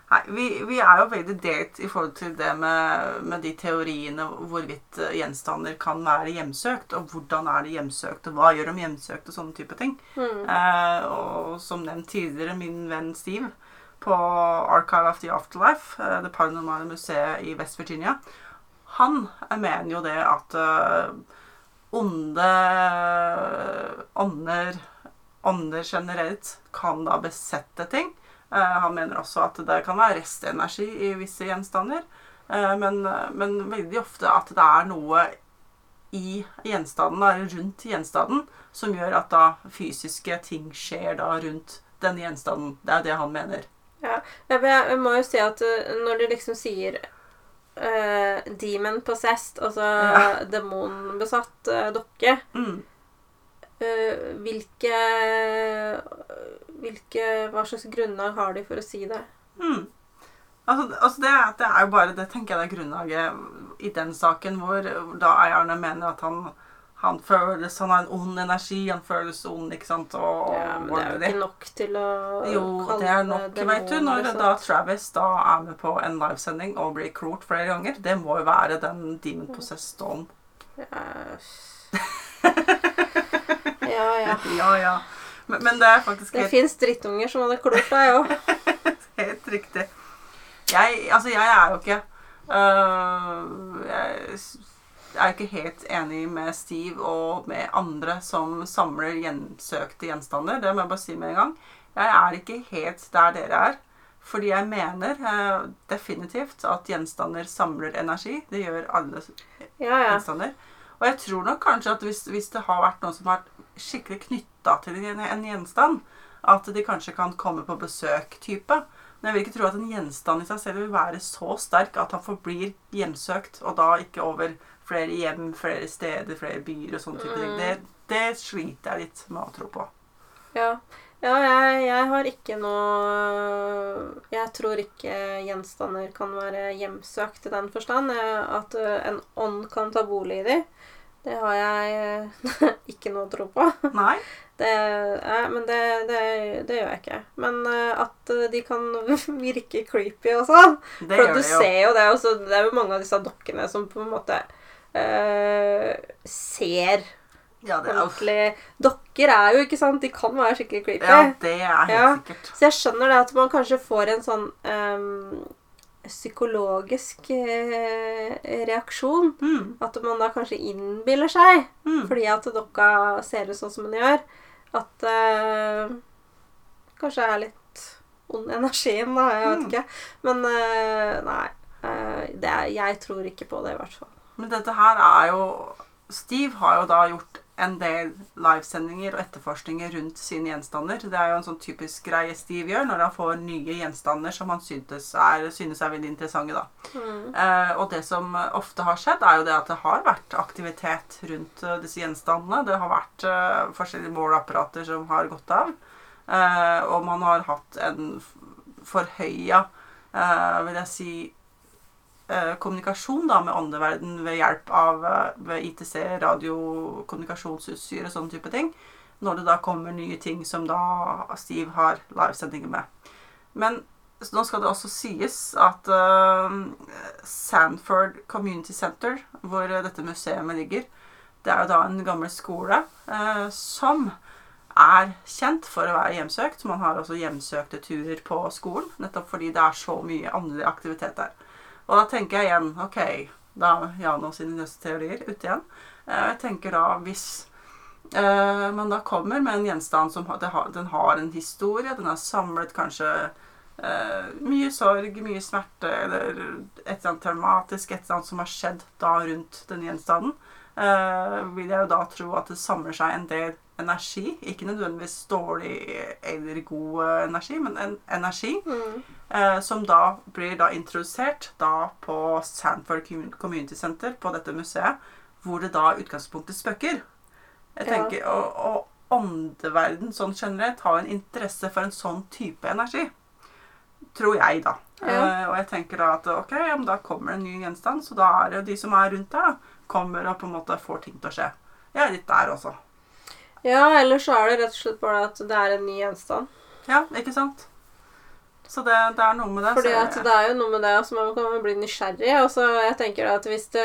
Nei, vi, vi er jo veldig delt i forhold til det med, med de teoriene hvorvidt eh, gjenstander kan være hjemsøkt, og hvordan er det hjemsøkt, og hva gjør de hjemsøkt, og sånne type ting. Mm. Eh, og som nevnt tidligere, min venn Steve på Archive of the Afterlife, eh, det paranormale museet i West Virginia, han mener jo det at eh, onde ånder, ånder generelt kan da besette ting. Eh, han mener også at det kan være restenergi i visse gjenstander. Men, men veldig ofte at det er noe i gjenstanden, eller rundt gjenstanden, som gjør at da fysiske ting skjer da rundt den gjenstanden. Det er det han mener. Ja, jeg, må jo si at eh, når du liksom sier uh, demon possessed, altså Ja. demonbesatt uh, dokke Mm. uh, Hvilke Hvilke Hva slags grunnlag har de for å si det? Mm. Altså, altså det, det er jo bare det tenker jeg det er grunnlaget i den saken, hvor da eierne mener at han, han føles Han har en ond energi, han føles ond, ikke sant, og, Ja, men det er jo ikke nok til å Jo, det er nok, vet du, når da Travis da er med på en livesending og blir klort flere ganger. Det må jo være den demon Possessed Dawn. Ja, ja. ja. Ja. Men, men det er faktisk Det helt fins drittunger som hadde klort deg òg. Helt riktig. Jeg, altså, jeg er jo ikke uh, Jeg er ikke helt enig med Steve og med andre som samler gjensøkte gjenstander. Det må jeg bare si med en gang. Jeg er ikke helt der dere er. Fordi jeg mener eh, definitivt at gjenstander samler energi. Det gjør alle Ja, ja. gjenstander. Og jeg tror nok kanskje at hvis, hvis det har vært noen som har vært skikkelig knytta til en, en gjenstand, at de kanskje kan komme på besøk type. Men jeg vil ikke tro at en gjenstand i seg selv vil være så sterk at han forblir hjemsøkt, og da ikke over flere hjem, flere steder, flere byer og sånne type ting. Mm. Det, det sliter jeg litt med å tro på. Ja, ja jeg, jeg har ikke noe Jeg tror ikke gjenstander kan være hjemsøkt i den forstand. eh, At eh, en ånd kan ta bolig i dem. Det har jeg eh, ikke noe tro på. Nei? Det, eh, men det, det, det gjør jeg ikke. Men at de kan virke creepy også. Det For du ser jo det. Også, det er jo mange av disse dokkene som på en måte eh, ser Ja, det er, ordentlig Dokker er jo, ikke sant, de kan være skikkelig creepy. ja, det er helt Ja. sikkert. Så jeg skjønner det at man kanskje får en sånn um, psykologisk uh, reaksjon. Mm, At man da kanskje innbiller seg, mm. fordi at dokka ser ut sånn som hun gjør, at uh, kanskje er litt ond energien, da. Jeg vet Mm. ikke. Men nei. det er, jeg tror ikke på det, i hvert fall. Men dette her er jo Steve har jo da gjort en del livesendinger og etterforskninger rundt sine gjenstander. Det er jo en sånn typisk greie Steve gjør når han får nye gjenstander som han synes er, synes er veldig interessante. da. Mm. Eh, og det som ofte har skjedd, er jo det at det har vært aktivitet rundt uh, disse gjenstandene. Det har vært uh, forskjellige måleapparater som har gått av. Eh, og man har hatt en forhøya, uh, vil jeg si, eh, kommunikasjon da, med åndeverden ved hjelp av eh, ved ITC, radiokommunikasjonsutstyr og sånne type ting. Når det da kommer nye ting som da Steve har livesendinger med. Men nå skal det også sies at uh, Sanford Community Center, hvor eh, dette museet ligger, det er jo da en gammel skole uh, som er kjent for å være hjemsøkt. Man har også hjemsøkte turer på skolen, nettopp fordi det er så mye åndelig aktivitet der. Og da tenker jeg igjen OK, Da er Jan og sine teorier ute igjen. Eh, Jeg tenker da hvis eh, man da kommer med en gjenstand som har, den har en historie, den har samlet kanskje eh, mye sorg, mye smerte, eller et eller annet traumatisk, et eller annet som har skjedd da rundt den gjenstanden, eh, vil jeg jo da tro at det samler seg en del energi. Ikke nødvendigvis dårlig eller god eh, energi, men en energi. Mm. Eh, som da blir da introdusert da på Sandford Community Center på dette museet, hvor det da i utgangspunktet spøker. Jeg Ja. tenker, Og, og åndeverden sånn generelt har en interesse for en sånn type energi. Tror jeg, da. Ja. Eh, og jeg tenker da at ok, ja, da kommer det en ny gjenstand, så da er det jo de som er rundt der, da, kommer og på en måte får ting til å skje. Jeg er litt der også. Ja, eller så er det rett og slett bare at det er en ny gjenstand. Ja, ikke sant? Så det, det er noe med det. Fordi at det er jo noe med det så man kan bli nysgjerrig. Og så jeg tenker at hvis, det,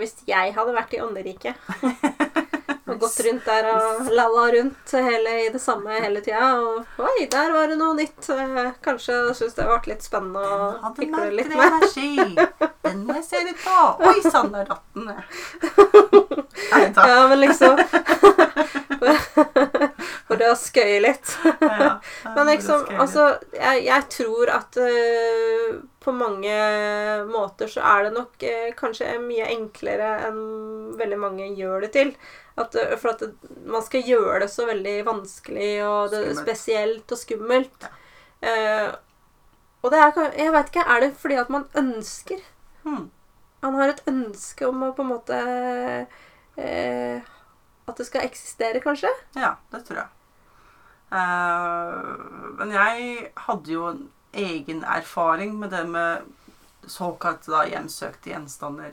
hvis jeg hadde vært i ånderiket og gått rundt der og lalla rundt hele, i det samme hele tida og Oi, der var det noe nytt. Kanskje Kanskje syntes det ble litt spennende å Den hadde fikle litt merkelig med. energi. Den må jeg se litt på. Oi sann, der datt den ned. Ja, men liksom For det å skøye litt. Ja, Men liksom, altså Jeg, jeg tror at uh, på mange måter så er det nok uh, kanskje mye enklere enn veldig mange gjør det til. At, uh, for at det, man skal gjøre det så veldig vanskelig og det, spesielt og skummelt. Eh, og det er Jeg veit ikke, er det fordi at man ønsker? Hmm. Han har et ønske om å på en måte eh, At det skal eksistere, kanskje? Ja, det tror jeg. Uh, men jeg hadde jo en egen erfaring med det med såkalte da, hjemsøkte gjenstander.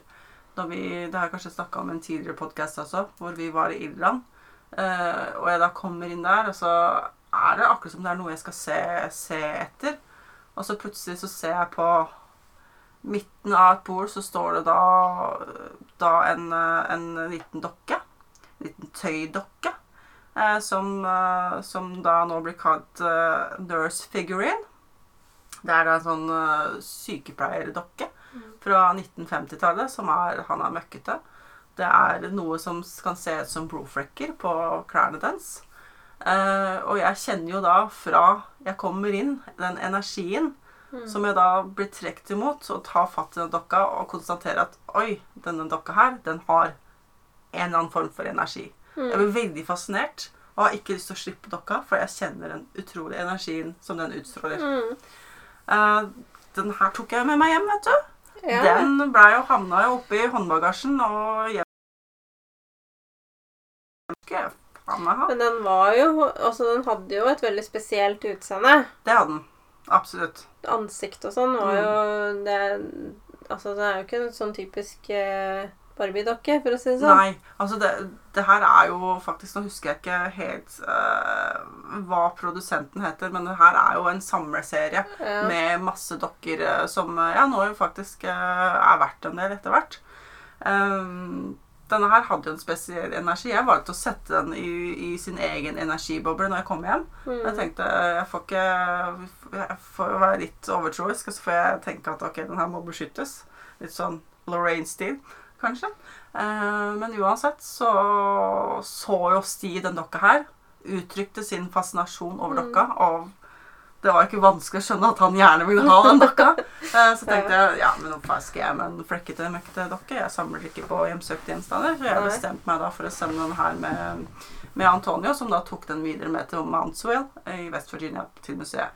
Vi, det har jeg kanskje snakka om en tidligere podkast også, hvor vi var i Irland. Uh, og jeg da kommer inn der, og så er det akkurat som det er noe jeg skal se, se etter. Og så plutselig så ser jeg på midten av et bord så står det da, da en, eh, en liten dokke. En liten tøydokke. Eh, som, eh, som da nå blir kalt eh, nurse figurine. Det er da en sånn eh, sykepleierdokke fra 1950-tallet som er, han er møkkete. Det er noe som kan se ut som blodflekker på klærne dens. Eh, og jeg kjenner jo da fra jeg kommer inn, den energien som jeg da blir trukket imot, og tar fatt i den dokka og konstaterer at oi, denne dokka her, den har en eller annen form for energi. Jeg blir veldig fascinert og har ikke lyst til å slippe dokka, for jeg kjenner den utrolige energien som den utstråler. Mm. Uh, den her tok jeg med meg hjem, vet du. Ja. Den ble jo havna jo oppi håndbagasjen og hjem. Men den var jo Altså, den hadde jo et veldig spesielt utseende. Det hadde den. Absolutt. Ansikt og sånn var jo det Altså, det er jo ikke en sånn typisk eh, Barbie-dokke, for å si det sånn. Nei, altså det, det her er jo faktisk Nå husker jeg ikke helt uh, hva produsenten heter, men det her er jo en samleserie Ja. med masse dokker eh, som eh, ja, nå jo faktisk uh, er verdt en del etter hvert. Um, denne her hadde jo en spesiell energi. Jeg valgte å sette den i, i sin egen energiboble når jeg kom hjem. Mm. Jeg tenkte jeg får ikke Jeg får være litt overtroisk, og så får jeg tenke at ok, den her må beskyttes. Litt sånn Lorraine-stil, kanskje. Eh, men uansett så så jo Sti den dokka her. Uttrykte sin fascinasjon over Mm. dokka. Og det var ikke vanskelig å skjønne at han gjerne ville ha den dokka. Eh, så tenkte jeg ja, men hva skal jeg med en flekkete, møkkete dokke? Jeg samler ikke på hjemsøkte gjenstander. Så jeg bestemte meg da for å sende den her med, med Antonio, som da tok den videre med til Mountsville i West Virginia, til museet.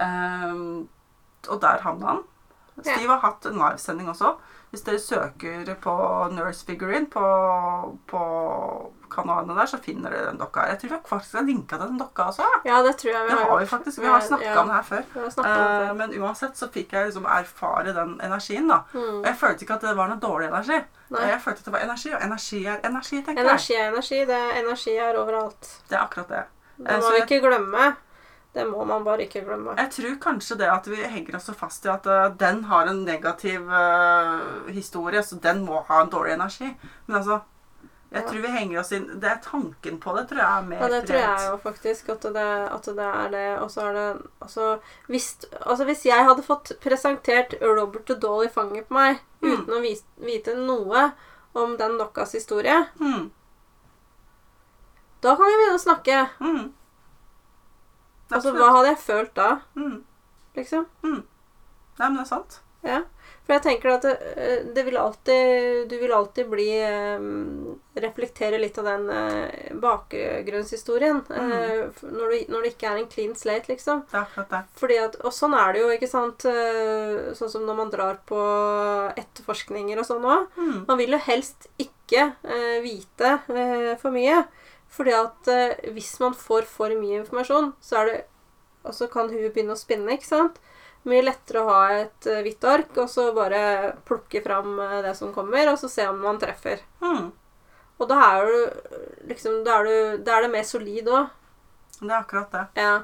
Ehm, og der havna han. Steve har hatt en livesending også. Hvis dere søker på Nurse Figurine på, på kanalene der, så finner dere den dokka. Jeg tror vi faktisk har linka den dokka også. ja. Det tror jeg vi Det har har vi faktisk. Vi har snakka Ja, om det her før. Det Eh, men uansett så fikk jeg liksom erfare den energien, da. Mm. Og jeg følte ikke at det var noe dårlig energi. Nei. Jeg følte at det var energi, og energi er energi, tenker jeg. Energi er energi. Det er energi er overalt. Det er akkurat det. Det Eh, må så vi ikke glemme. Det må man bare ikke glemme. Jeg tror kanskje det at vi henger oss så fast i at uh, den har en negativ uh, historie, så den må ha en dårlig energi. Men altså Jeg Ja. tror vi henger oss inn Det er tanken på det, tror jeg er mer Ja, det tror jeg jo faktisk. At det, at det er det. Og så er det altså hvis, altså hvis jeg hadde fått presentert Robert the Doll i fanget på meg Mm. uten å vis, vite noe om den dokkas historie, Mm. da kan vi begynne å snakke. Mm. Altså, hva hadde jeg følt da, Mm. liksom? Nei, men det er sant. Ja. For jeg tenker at det, eh, det vil alltid Du vil alltid bli um, Reflektere litt av den uh, bakgrunnshistorien. Mm. uh, når, det, når det ikke er en clean slate, liksom. Det er akkurat det. Fordi at, og sånn er det jo, ikke sant? Uh, Sånn som når man drar på etterforskninger og sånn òg. Mm. Man vil jo helst ikke eh, vite eh, for mye. Fordi at eh, hvis man får for mye informasjon, så er det Og så kan huet begynne å spinne, ikke sant? Mye lettere å ha et eh, hvitt ark og så bare plukke fram eh, det som kommer, og så se om man treffer. Mm. Og da er du liksom Da er, du, da er det mer solid òg. Det er akkurat det. Ja.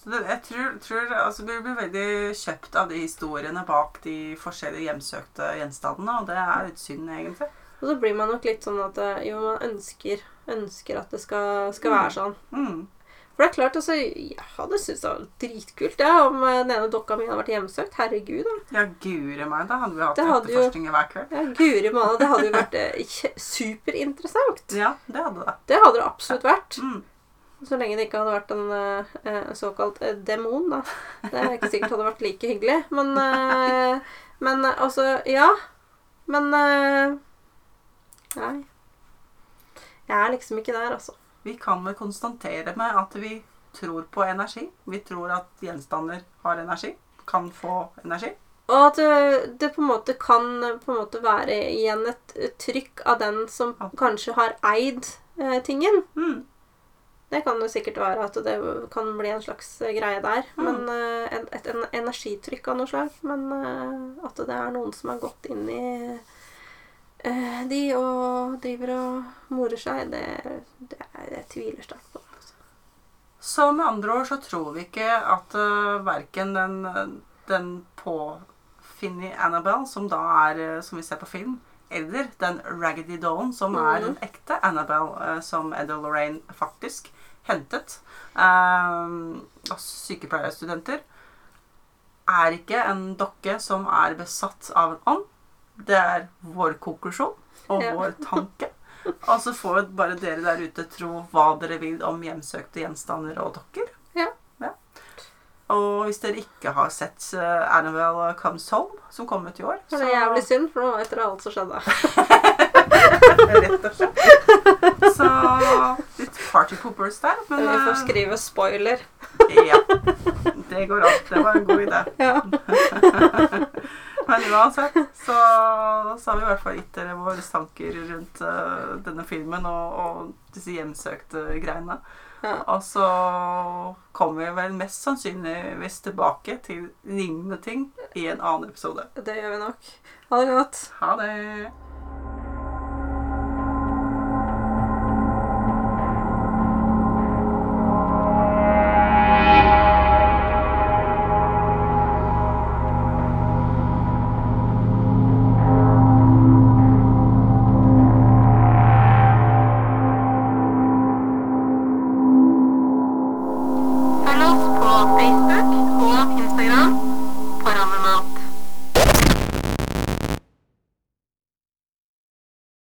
Så det, jeg tror, tror altså, Du blir veldig kjøpt av de historiene bak de forskjellige hjemsøkte gjenstandene, og det er litt synd, egentlig. Og så blir man nok litt sånn at eh, jo, man ønsker, ønsker at det skal, skal være sånn. Mm. For det er klart, altså, jeg hadde syntes det var dritkult ja, om eh, den ene dokka mi hadde vært hjemsøkt. Herregud, da. Ja, guri meg, da hadde vi hatt Det etterforskninger hver kveld. Ja, Guri meg, det hadde jo vært eh, superinteressant. Ja, det hadde det. Det hadde det absolutt vært. Mm. Så lenge det ikke hadde vært en eh, såkalt eh, demon, da. Det er ikke sikkert hadde vært like hyggelig. Men, eh, men altså, ja. Men Nei. Jeg er liksom ikke der, altså. Vi kan vel konstatere med at vi tror på energi. Vi tror at gjenstander har energi. Kan få energi. Og at det, det på en måte kan på en måte være igjen et, et trykk av den som kanskje har eid eh, tingen. Mm. Det kan jo sikkert være at det kan bli en slags greie der. Mm. Men en, et energitrykk av noe slag. Men at det er noen som har gått inn i de og driver og morer seg, det, det er, jeg tviler sterkt på. Altså. Så med andre ord så tror vi ikke at uh, verken den, den påfinne Annabelle, som da er uh, som vi ser på film, eller den Raggedy Dawn, som er Mhm. den ekte Annabelle, uh, som Ed og Lorraine faktisk hentet uh, av sykepleierstudenter, er ikke en dokke som er besatt av en ånd. Det er vår konklusjon og Ja. vår tanke. Og så får bare dere der ute tro hva dere vil om hjemsøkte gjenstander og dokker. Ja. Og hvis dere ikke har sett uh, Annabelle Comes Home, som kom ut i år Så det er jævlig synd, for nå vet dere alt som skjedde. Rett og slett. Så litt party poopers der. Men Vi får uh, skrive spoiler. ja, det går an. Det var en god idé. Ja. Men uansett så, så har vi i hvert fall gitt dere våre tanker rundt uh, denne filmen og, og disse hjemsøkte greiene. Ja. Og så kommer vi vel mest sannsynligvis tilbake til lignende ting i en annen episode. Det gjør vi nok. Ha det godt. Ha det!